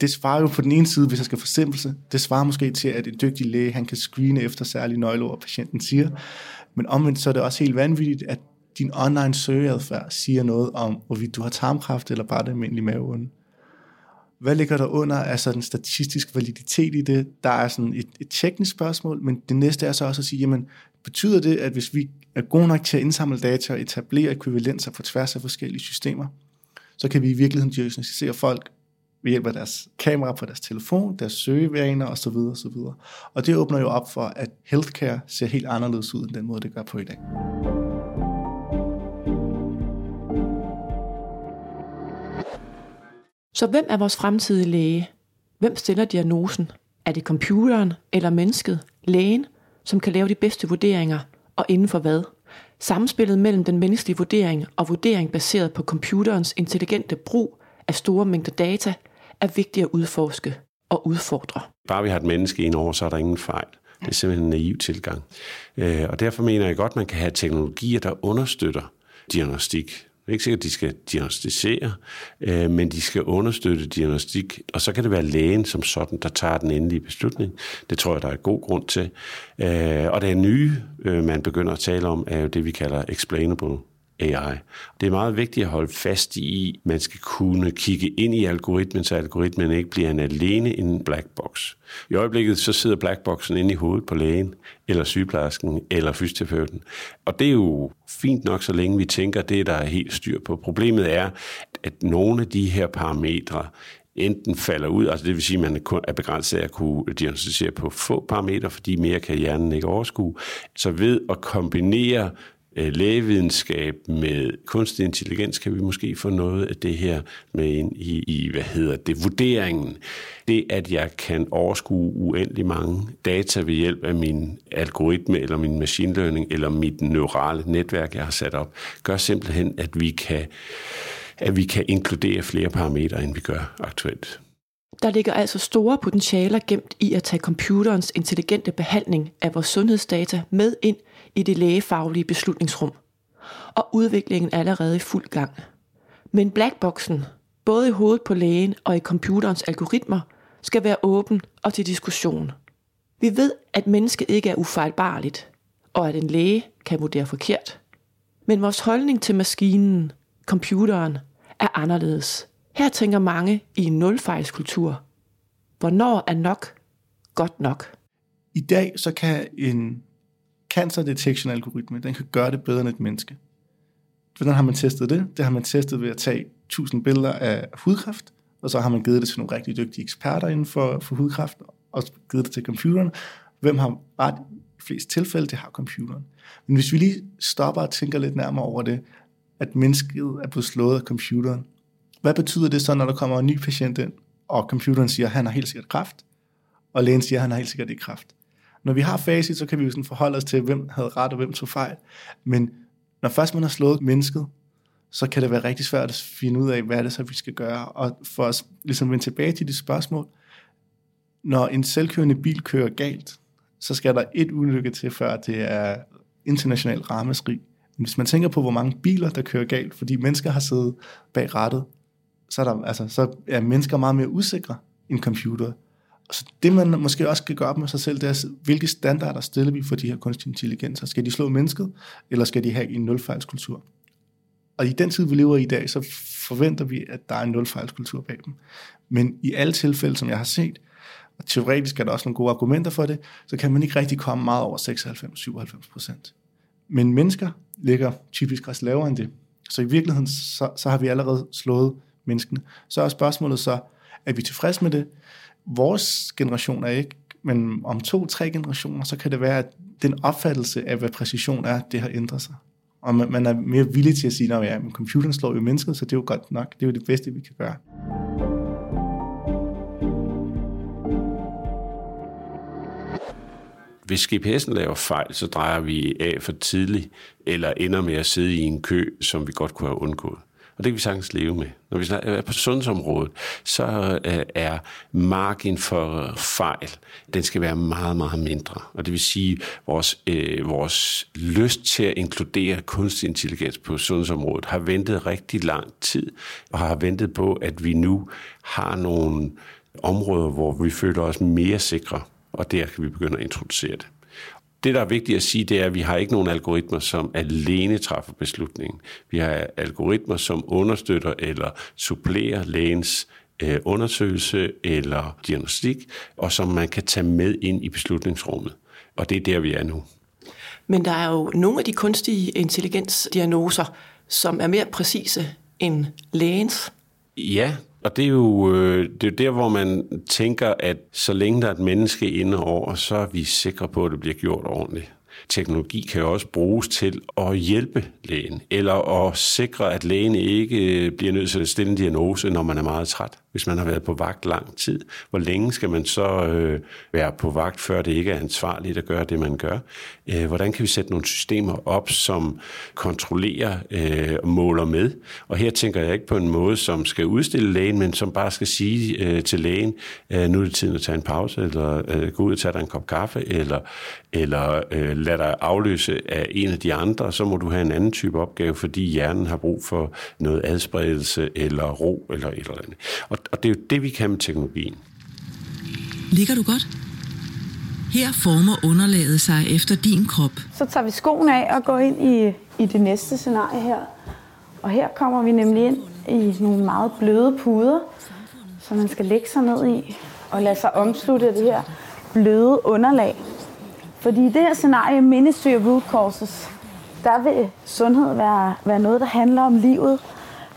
det svarer jo på den ene side, hvis jeg skal forsimpelse, det svarer måske til, at en dygtig læge, han kan screene efter særlige nøgleord, patienten siger. Men omvendt så er det også helt vanvittigt, at din online søgeadfærd siger noget om, hvorvidt du har tarmkræft eller bare det almindelige maveonde. Hvad ligger der under altså den statistiske validitet i det? Der er sådan et, et teknisk spørgsmål, men det næste er så også at sige, jamen, betyder det, at hvis vi er gode nok til at indsamle data og etablere ekvivalenser på tværs af forskellige systemer, så kan vi i virkeligheden diagnostisere folk ved hjælp af deres kamera på deres telefon, deres søgevaner osv. osv. Og det åbner jo op for, at healthcare ser helt anderledes ud end den måde, det gør på i dag. Så hvem er vores fremtidige læge? Hvem stiller diagnosen? Er det computeren eller mennesket, lægen, som kan lave de bedste vurderinger, og inden for hvad? Samspillet mellem den menneskelige vurdering og vurdering baseret på computerens intelligente brug af store mængder data er vigtigt at udforske og udfordre. Bare vi har et menneske ind over, så er der ingen fejl. Det er simpelthen en naiv tilgang. Øh, og derfor mener jeg godt, at man kan have teknologier, der understøtter diagnostik. Er ikke sikkert, at de skal diagnostisere, øh, men de skal understøtte diagnostik, og så kan det være lægen som sådan, der tager den endelige beslutning. Det tror jeg, der er god grund til. Øh, og det nye, øh, man begynder at tale om, er jo det, vi kalder explainable AI. Det er meget vigtigt at holde fast i, at man skal kunne kigge ind i algoritmen, så algoritmen ikke bliver en alene en black box. I øjeblikket så sidder blackboxen inde i hovedet på lægen, eller sygeplejersken, eller fysioterapeuten. Og det er jo fint nok, så længe vi tænker, det der er helt styr på. Problemet er, at nogle af de her parametre enten falder ud, altså det vil sige, at man er begrænset af at kunne diagnostisere på få parametre, fordi mere kan hjernen ikke overskue. Så ved at kombinere Øh, lægevidenskab med kunstig intelligens, kan vi måske få noget af det her med ind i, i hvad hedder det, vurderingen. Det, at jeg kan overskue uendelig mange data ved hjælp af min algoritme, eller min machine learning, eller mit neurale netværk, jeg har sat op, gør simpelthen, at vi kan, at vi kan inkludere flere parametre, end vi gør aktuelt. Der ligger altså store potentialer gemt i at tage computerens intelligente behandling af vores sundhedsdata med ind i det lægefaglige beslutningsrum. Og udviklingen er allerede i fuld gang. Men blackboxen, både i hovedet på lægen og i computerens algoritmer, skal være åben og til diskussion. Vi ved, at mennesket ikke er ufejlbarligt, og at en læge kan vurdere forkert. Men vores holdning til maskinen, computeren, er anderledes. Her tænker mange i en nulfejlskultur. Hvornår er nok godt nok? I dag så kan en cancer detection algoritme, den kan gøre det bedre end et menneske. Hvordan har man testet det? Det har man testet ved at tage 1000 billeder af hudkræft, og så har man givet det til nogle rigtig dygtige eksperter inden for, for hudkræft, og givet det til computeren. Hvem har ret i flest tilfælde? Det har computeren. Men hvis vi lige stopper og tænker lidt nærmere over det, at mennesket er blevet slået af computeren, hvad betyder det så, når der kommer en ny patient ind, og computeren siger, at han har helt sikkert kræft, og lægen siger, at han har helt sikkert ikke kræft? Når vi har facit, så kan vi jo sådan forholde os til, hvem havde ret og hvem tog fejl. Men når først man har slået mennesket, så kan det være rigtig svært at finde ud af, hvad er det så, vi skal gøre. Og for at ligesom vende tilbage til de spørgsmål, når en selvkørende bil kører galt, så skal der et ulykke til, før det er international rammeskrig. Men hvis man tænker på, hvor mange biler, der kører galt, fordi mennesker har siddet bag rattet, så er, der, altså, så er mennesker meget mere usikre end computer. Så det, man måske også skal gøre op med sig selv, det er, hvilke standarder stiller vi for de her kunstige intelligenser? Skal de slå mennesket, eller skal de have en nulfejlskultur? Og i den tid, vi lever i i dag, så forventer vi, at der er en nulfejlskultur bag dem. Men i alle tilfælde, som jeg har set, og teoretisk er der også nogle gode argumenter for det, så kan man ikke rigtig komme meget over 96-97 procent. Men mennesker ligger typisk også lavere end det. Så i virkeligheden, så, så har vi allerede slået menneskene. Så er spørgsmålet så, er vi tilfredse med det? Vores generation er ikke, men om to-tre generationer, så kan det være, at den opfattelse af, hvad præcision er, det har ændret sig. Og man, man er mere villig til at sige, at ja, men computeren slår jo mennesket, så det er jo godt nok. Det er jo det bedste, vi kan gøre. Hvis GPS'en laver fejl, så drejer vi af for tidligt, eller ender med at sidde i en kø, som vi godt kunne have undgået. Og det kan vi sagtens leve med. Når vi er på sundhedsområdet, så øh, er margin for fejl, den skal være meget, meget mindre. Og det vil sige, at vores, øh, vores lyst til at inkludere kunstig intelligens på sundhedsområdet har ventet rigtig lang tid, og har ventet på, at vi nu har nogle områder, hvor vi føler os mere sikre, og der kan vi begynde at introducere det det, der er vigtigt at sige, det er, at vi har ikke nogen algoritmer, som alene træffer beslutningen. Vi har algoritmer, som understøtter eller supplerer lægens øh, undersøgelse eller diagnostik, og som man kan tage med ind i beslutningsrummet. Og det er der, vi er nu. Men der er jo nogle af de kunstige intelligensdiagnoser, som er mere præcise end lægens. Ja, og det er, jo, øh, det er jo der, hvor man tænker, at så længe der er et menneske inde over, så er vi sikre på, at det bliver gjort ordentligt. Teknologi kan jo også bruges til at hjælpe lægen, eller at sikre, at lægen ikke øh, bliver nødt til at stille en diagnose, når man er meget træt hvis man har været på vagt lang tid. Hvor længe skal man så øh, være på vagt, før det ikke er ansvarligt at gøre det, man gør? Øh, hvordan kan vi sætte nogle systemer op, som kontrollerer øh, og måler med? Og her tænker jeg ikke på en måde, som skal udstille lægen, men som bare skal sige øh, til lægen, øh, nu er det tiden at tage en pause, eller øh, gå ud og tage dig en kop kaffe, eller, eller øh, lad dig afløse af en af de andre, så må du have en anden type opgave, fordi hjernen har brug for noget adspredelse, eller ro, eller et eller andet. Og og det er jo det, vi kan med teknologien. Ligger du godt? Her former underlaget sig efter din krop. Så tager vi skoene af og går ind i, i det næste scenarie her. Og her kommer vi nemlig ind i nogle meget bløde puder, som man skal lægge sig ned i og lade sig omslutte af det her bløde underlag. Fordi i det her scenarie, Ministry of Root Causes, der vil sundhed være, være noget, der handler om livet.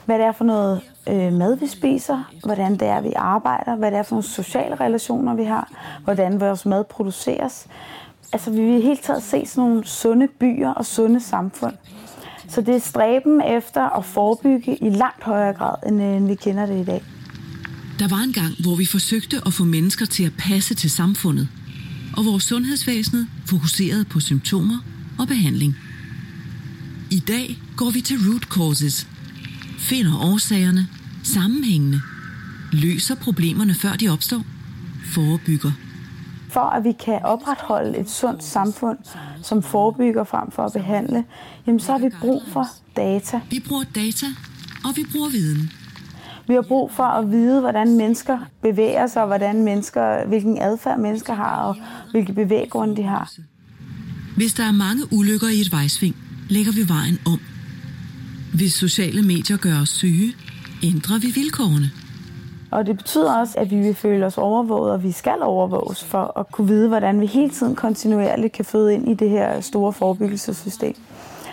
Hvad det er for noget øh, mad, vi spiser, hvordan det er, vi arbejder, hvad det er for nogle sociale relationer, vi har, hvordan vores mad produceres. Altså, vi vil helt taget se sådan nogle sunde byer og sunde samfund. Så det er stræben efter at forebygge i langt højere grad, end, øh, end vi kender det i dag. Der var en gang, hvor vi forsøgte at få mennesker til at passe til samfundet, og hvor sundhedsvæsenet fokuserede på symptomer og behandling. I dag går vi til root causes, finder årsagerne, sammenhængende, løser problemerne før de opstår, forebygger. For at vi kan opretholde et sundt samfund, som forebygger frem for at behandle, jamen så har vi brug for data. Vi bruger data, og vi bruger viden. Vi har brug for at vide, hvordan mennesker bevæger sig, hvordan mennesker, hvilken adfærd mennesker har, og hvilke bevæggrunde de har. Hvis der er mange ulykker i et vejsving, lægger vi vejen om hvis sociale medier gør os syge, ændrer vi vilkårene. Og det betyder også, at vi vil føle os overvåget, og vi skal overvåges for at kunne vide, hvordan vi hele tiden kontinuerligt kan føde ind i det her store forebyggelsessystem.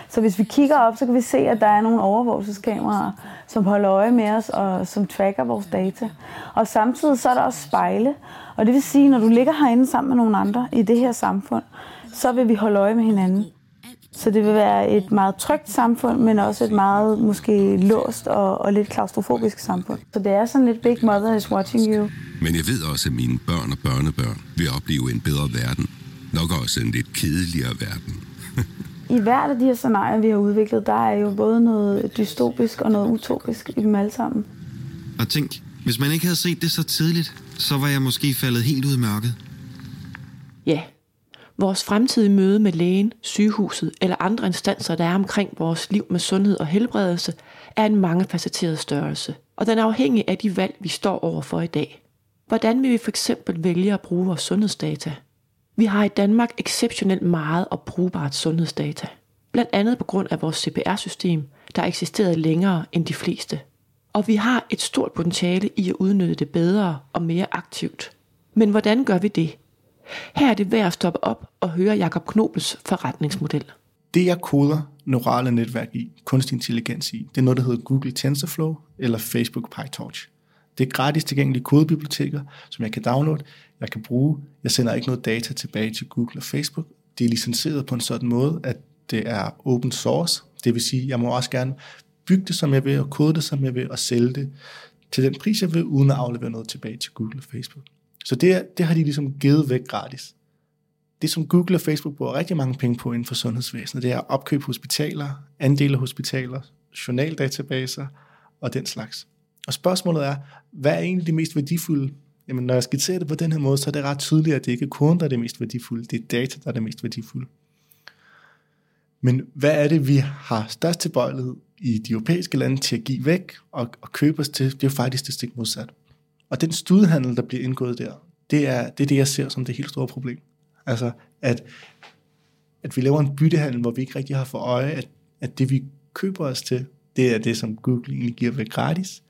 Så hvis vi kigger op, så kan vi se, at der er nogle overvågelseskameraer, som holder øje med os og som tracker vores data. Og samtidig så er der også spejle. Og det vil sige, at når du ligger herinde sammen med nogle andre i det her samfund, så vil vi holde øje med hinanden. Så det vil være et meget trygt samfund, men også et meget måske låst og, og lidt klaustrofobisk samfund. Så det er sådan lidt Big Mother is watching you. Men jeg ved også, at mine børn og børnebørn vil opleve en bedre verden. Nok også en lidt kedeligere verden. I hvert af de her scenarier, vi har udviklet, der er jo både noget dystopisk og noget utopisk i dem alle sammen. Og tænk, hvis man ikke havde set det så tidligt, så var jeg måske faldet helt ud i mørket. Ja, Vores fremtidige møde med lægen, sygehuset eller andre instanser, der er omkring vores liv med sundhed og helbredelse, er en mangefacetteret størrelse, og den er afhængig af de valg, vi står overfor i dag. Hvordan vil vi for eksempel vælge at bruge vores sundhedsdata? Vi har i Danmark exceptionelt meget og brugbart sundhedsdata. Blandt andet på grund af vores CPR-system, der eksisterede længere end de fleste. Og vi har et stort potentiale i at udnytte det bedre og mere aktivt. Men hvordan gør vi det? Her er det værd at stoppe op og høre Jakob Knobels forretningsmodel. Det jeg koder neurale netværk i, kunstig intelligens i, det er noget, der hedder Google TensorFlow eller Facebook PyTorch. Det er gratis tilgængelige kodebiblioteker, som jeg kan downloade, jeg kan bruge. Jeg sender ikke noget data tilbage til Google og Facebook. Det er licenseret på en sådan måde, at det er open source. Det vil sige, jeg må også gerne bygge det, som jeg vil, og kode det, som jeg vil, og sælge det til den pris, jeg vil, uden at aflevere noget tilbage til Google og Facebook. Så det, det har de ligesom givet væk gratis. Det, som Google og Facebook bruger rigtig mange penge på inden for sundhedsvæsenet, det er opkøb hospitaler, andele af hospitaler, journaldatabaser og den slags. Og spørgsmålet er, hvad er egentlig det mest værdifulde? Jamen, når jeg skitserer det på den her måde, så er det ret tydeligt, at det ikke er koden, der er det mest værdifulde. Det er data, der er det mest værdifulde. Men hvad er det, vi har størst tilbøjelighed i de europæiske lande til at give væk og, og købe os til? Det er jo faktisk det stik modsat. Og den studiehandel, der bliver indgået der, det er, det er det, jeg ser som det helt store problem. Altså, at, at vi laver en byttehandel, hvor vi ikke rigtig har for øje, at, at det, vi køber os til, det er det, som Google egentlig giver væk gratis.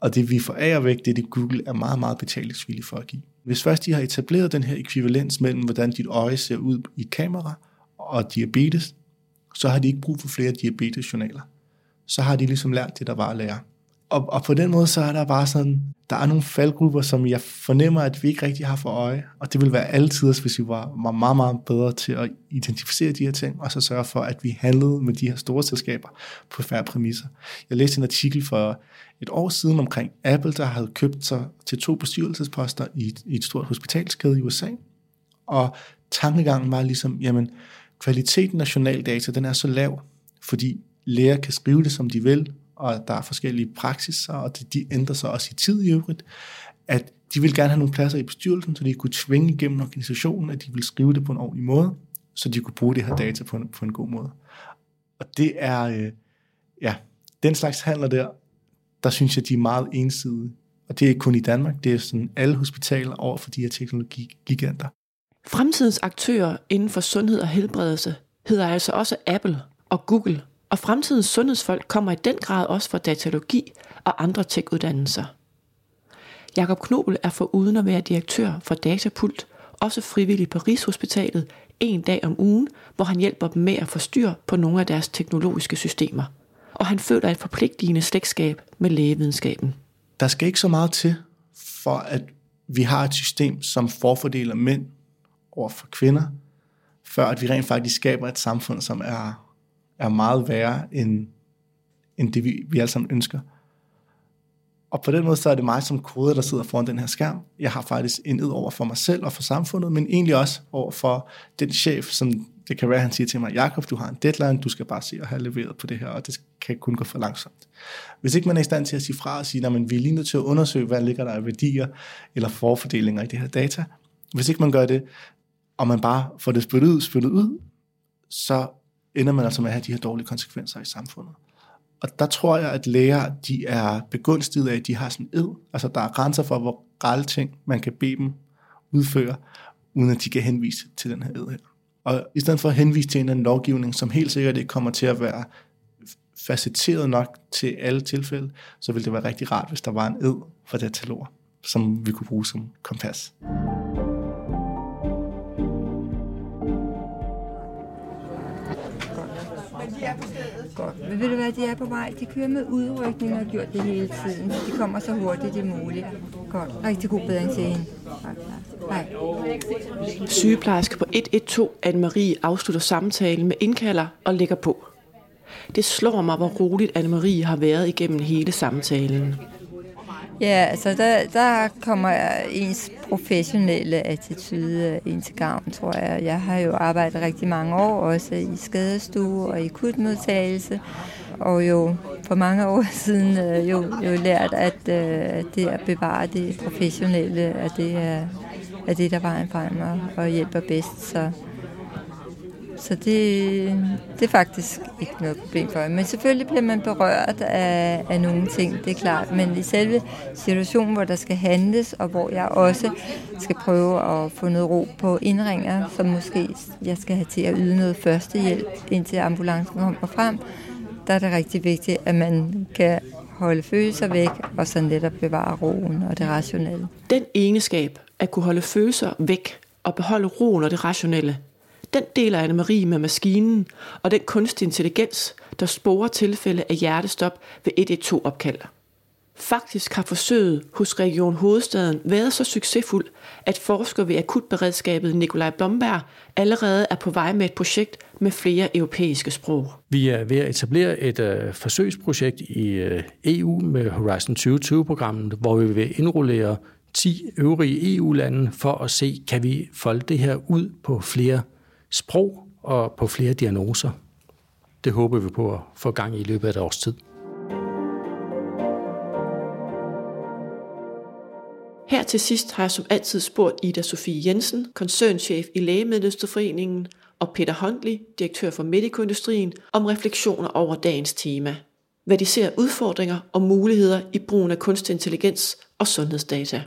Og det, vi forærer væk, det er det, Google er meget, meget betalingsvillig for at give. Hvis først de har etableret den her ekvivalens mellem, hvordan dit øje ser ud i et kamera og diabetes, så har de ikke brug for flere diabetesjournaler. Så har de ligesom lært det, der var at lære. Og, og på den måde, så er der bare sådan, der er nogle faldgrupper, som jeg fornemmer, at vi ikke rigtig har for øje. Og det vil være altid, hvis vi var, var meget, meget bedre til at identificere de her ting, og så sørge for, at vi handlede med de her store selskaber på færre præmisser. Jeg læste en artikel for et år siden omkring Apple, der havde købt sig til to bestyrelsesposter i et, i et stort hospitalskæde i USA. Og tankegangen var ligesom, jamen, kvaliteten af journaldata, den er så lav, fordi læger kan skrive det, som de vil, og der er forskellige praksiser, og de ændrer sig også i tid i øvrigt, at de vil gerne have nogle pladser i bestyrelsen, så de kunne tvinge igennem organisationen, at de vil skrive det på en ordentlig måde, så de kunne bruge det her data på en, på en god måde. Og det er, øh, ja, den slags handler der, der synes jeg, de er meget ensidige. Og det er ikke kun i Danmark, det er sådan alle hospitaler over for de her teknologigiganter. Fremtidens aktører inden for sundhed og helbredelse hedder altså også Apple og Google, og fremtidens sundhedsfolk kommer i den grad også fra datalogi og andre tech-uddannelser. Jakob Knobel er for uden at være direktør for Datapult, også frivillig på Rigshospitalet en dag om ugen, hvor han hjælper dem med at få styr på nogle af deres teknologiske systemer. Og han føler et forpligtigende slægtskab med lægevidenskaben. Der skal ikke så meget til, for at vi har et system, som forfordeler mænd over for kvinder, før at vi rent faktisk skaber et samfund, som er, er meget værre end, end det, vi, vi alle sammen ønsker. Og på den måde, så er det mig som koder, der sidder foran den her skærm. Jeg har faktisk en ed over for mig selv og for samfundet, men egentlig også over for den chef, som det kan være, han siger til mig, Jakob, du har en deadline, du skal bare se og have leveret på det her, og det kan kun gå for langsomt. Hvis ikke man er i stand til at sige fra og sige, at vi er lige nødt til at undersøge, hvad ligger der af værdier eller forfordelinger i det her data, hvis ikke man gør det, og man bare får det spyttet ud, spyttet ud, så ender man altså med at have de her dårlige konsekvenser i samfundet. Og der tror jeg, at læger de er begunstiget af, at de har sådan en ed. Altså der er grænser for, hvor grælde ting man kan bede dem udføre, uden at de kan henvise til den her ed her. Og i stedet for at henvise til en eller anden lovgivning, som helt sikkert ikke kommer til at være facetteret nok til alle tilfælde, så ville det være rigtig rart, hvis der var en ed for datalog, som vi kunne bruge som kompas. Godt. Men ved du hvad, de er på vej. De kører med udrykning og har gjort det hele tiden. De kommer så hurtigt det er muligt. Godt. Rigtig god bedring til hende. Hej. Sygeplejerske på 112, Anne-Marie, afslutter samtalen med indkalder og lægger på. Det slår mig, hvor roligt Anne-Marie har været igennem hele samtalen. Ja, altså der, der kommer ens professionelle attitude øh, ind til gavn, tror jeg. Jeg har jo arbejdet rigtig mange år, også i skadestue og i kutmodtagelse, og jo for mange år siden øh, jo, jo lært, at, øh, at det at bevare det professionelle, at det er, at det, der vejen frem og, og hjælper bedst. Så så det, det er faktisk ikke noget problem for mig. Men selvfølgelig bliver man berørt af, af nogle ting, det er klart. Men i selve situationen, hvor der skal handles, og hvor jeg også skal prøve at få noget ro på indringer, som måske jeg skal have til at yde noget førstehjælp, indtil ambulancen kommer frem, der er det rigtig vigtigt, at man kan holde følelser væk, og så netop bevare roen og det rationelle. Den egenskab at kunne holde følelser væk og beholde roen og det rationelle, den deler Anne-Marie med maskinen og den kunstig intelligens, der sporer tilfælde af hjertestop ved 112-opkald. Faktisk har forsøget hos Region Hovedstaden været så succesfuld, at forsker ved akutberedskabet Nikolaj Blomberg allerede er på vej med et projekt med flere europæiske sprog. Vi er ved at etablere et øh, forsøgsprojekt i øh, EU med Horizon 2020-programmet, hvor vi vil indrullere 10 øvrige EU-lande for at se, kan vi folde det her ud på flere sprog og på flere diagnoser. Det håber vi på at få gang i løbet af et års tid. Her til sidst har jeg som altid spurgt Ida Sofie Jensen, koncernchef i Lægemiddelindustriforeningen, og Peter Huntley, direktør for Medicoindustrien, om refleksioner over dagens tema. Hvad de ser udfordringer og muligheder i brugen af kunstig intelligens og sundhedsdata.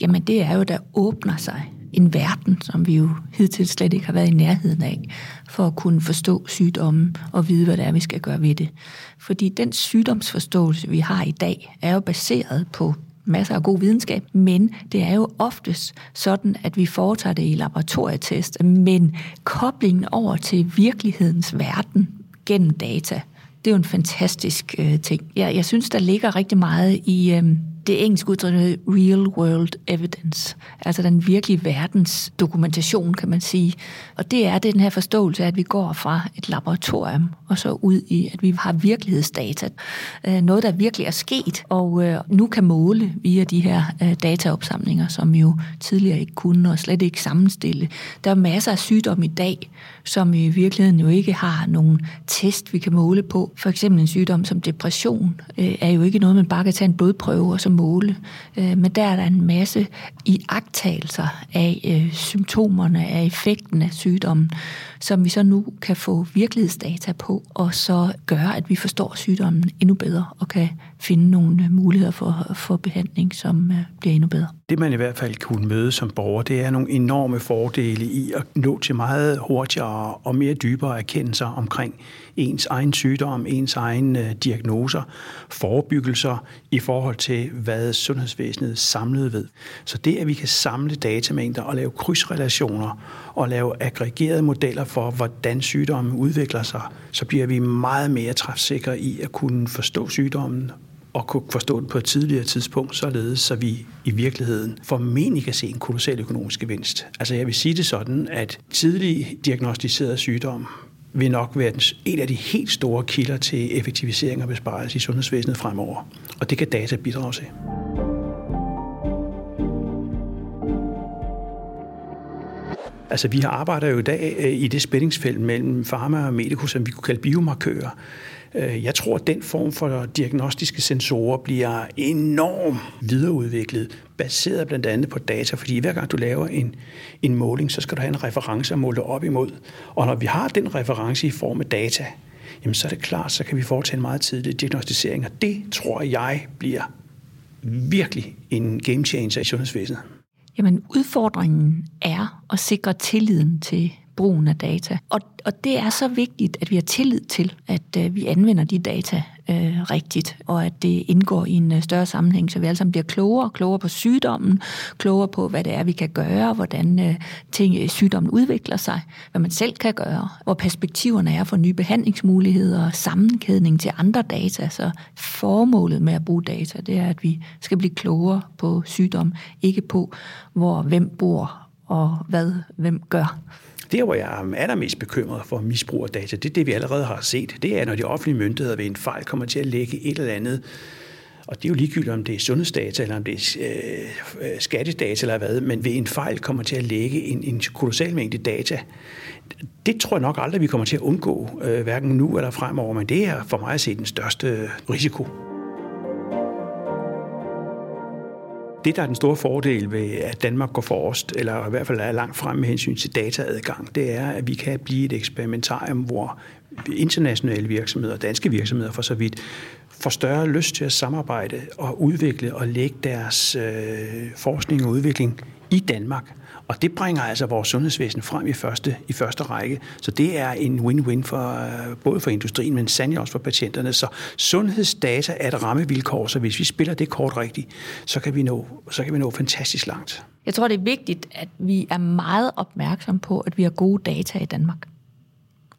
Jamen det er jo, der åbner sig en verden, som vi jo hidtil slet ikke har været i nærheden af, for at kunne forstå sygdommen og vide, hvad det er, vi skal gøre ved det. Fordi den sygdomsforståelse, vi har i dag, er jo baseret på masser af god videnskab, men det er jo oftest sådan, at vi foretager det i laboratorietest, men koblingen over til virkelighedens verden gennem data, det er jo en fantastisk øh, ting. Jeg, jeg synes, der ligger rigtig meget i øh, det engelske udtryk real world evidence, altså den virkelige verdens dokumentation, kan man sige. Og det er den her forståelse af, at vi går fra et laboratorium og så ud i, at vi har virkelighedsdata. Øh, noget, der virkelig er sket, og øh, nu kan måle via de her øh, dataopsamlinger, som jo tidligere ikke kunne og slet ikke sammenstille. Der er masser af sygdomme i dag, som i virkeligheden jo ikke har nogen test, vi kan måle på. For eksempel en sygdom som depression er jo ikke noget, man bare kan tage en blodprøve og så måle. Øh, men der er der en masse iagtagelser af øh, symptomerne, af effekten af sygdommen, som vi så nu kan få virkelighedsdata på, og så gøre, at vi forstår sygdommen endnu bedre og kan finde nogle øh, muligheder for, for behandling, som øh, bliver endnu bedre. Det man i hvert fald kunne møde som borger, det er nogle enorme fordele i at nå til meget hurtigere og mere dybere erkendelser omkring ens egen sygdom, ens egen øh, diagnoser, forebyggelser i forhold til, hvad sundhedsvæsenet samlet ved. Så det, at vi kan samle datamængder og lave krydsrelationer og lave aggregerede modeller for, hvordan sygdommen udvikler sig, så bliver vi meget mere træfsikre i at kunne forstå sygdommen og kunne forstå det på et tidligere tidspunkt, således så vi i virkeligheden formentlig kan se en kolossal økonomisk gevinst. Altså jeg vil sige det sådan, at tidlig diagnostiseret sygdom vil nok være en af de helt store kilder til effektivisering og besparelse i sundhedsvæsenet fremover. Og det kan data bidrage til. Altså, vi arbejder jo i dag øh, i det spændingsfelt mellem farma og medikus, som vi kunne kalde biomarkører. Øh, jeg tror, at den form for diagnostiske sensorer bliver enormt videreudviklet, baseret blandt andet på data, fordi hver gang du laver en, en måling, så skal du have en reference at måle op imod. Og når vi har den reference i form af data, jamen så er det klart, så kan vi foretage en meget tidlig diagnostisering, og det tror jeg bliver virkelig en game changer i sundhedsvæsenet. Jamen udfordringen er at sikre tilliden til brugen af data. Og, og det er så vigtigt, at vi har tillid til, at øh, vi anvender de data øh, rigtigt, og at det indgår i en øh, større sammenhæng, så vi alle sammen bliver klogere, klogere på sygdommen, klogere på, hvad det er, vi kan gøre, hvordan øh, ting, øh, sygdommen udvikler sig, hvad man selv kan gøre, hvor perspektiverne er for nye behandlingsmuligheder, sammenkædning til andre data. Så formålet med at bruge data, det er, at vi skal blive klogere på sygdom, ikke på, hvor hvem bor og hvad hvem gør. Der, hvor jeg er allermest bekymret for misbrug af data, det er det, vi allerede har set. Det er, når de offentlige myndigheder ved en fejl kommer til at lægge et eller andet og det er jo ligegyldigt, om det er sundhedsdata, eller om det er øh, øh skattedata, eller hvad, men ved en fejl kommer til at lægge en, en kolossal mængde data. Det tror jeg nok aldrig, vi kommer til at undgå, øh, hverken nu eller fremover, men det er for mig at se den største risiko. Det, der er den store fordel ved, at Danmark går forrest, eller i hvert fald er langt frem med hensyn til dataadgang, det er, at vi kan blive et eksperimentarium, hvor internationale virksomheder, danske virksomheder for så vidt, får større lyst til at samarbejde og udvikle og lægge deres øh, forskning og udvikling i Danmark. Og det bringer altså vores sundhedsvæsen frem i første, i første række. Så det er en win-win for, øh, både for industrien, men sandelig også for patienterne. Så sundhedsdata er et rammevilkår, så hvis vi spiller det kort rigtigt, så kan vi nå, så kan vi nå fantastisk langt. Jeg tror, det er vigtigt, at vi er meget opmærksom på, at vi har gode data i Danmark.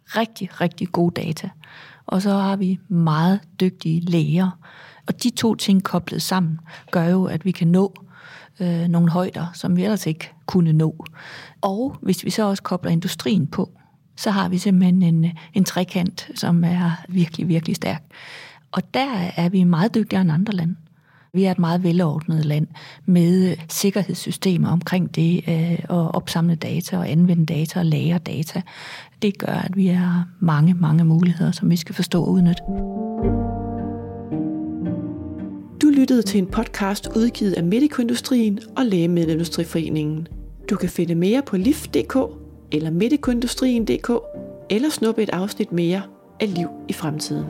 Rigtig, rigtig gode data. Og så har vi meget dygtige læger. Og de to ting koblet sammen gør jo, at vi kan nå øh, nogle højder, som vi ellers ikke kunne nå. Og hvis vi så også kobler industrien på, så har vi simpelthen en, en trekant, som er virkelig, virkelig stærk. Og der er vi meget dygtigere end andre lande. Vi er et meget velordnet land med øh, sikkerhedssystemer omkring det øh, at opsamle data og anvende data og lære data. Det gør, at vi har mange, mange muligheder, som vi skal forstå og udnytte. Du lyttede til en podcast udgivet af Medicoindustrien og Lægemiddelindustriforeningen. Du kan finde mere på lift.dk eller medicoindustrien.dk eller snuppe et afsnit mere af Liv i fremtiden.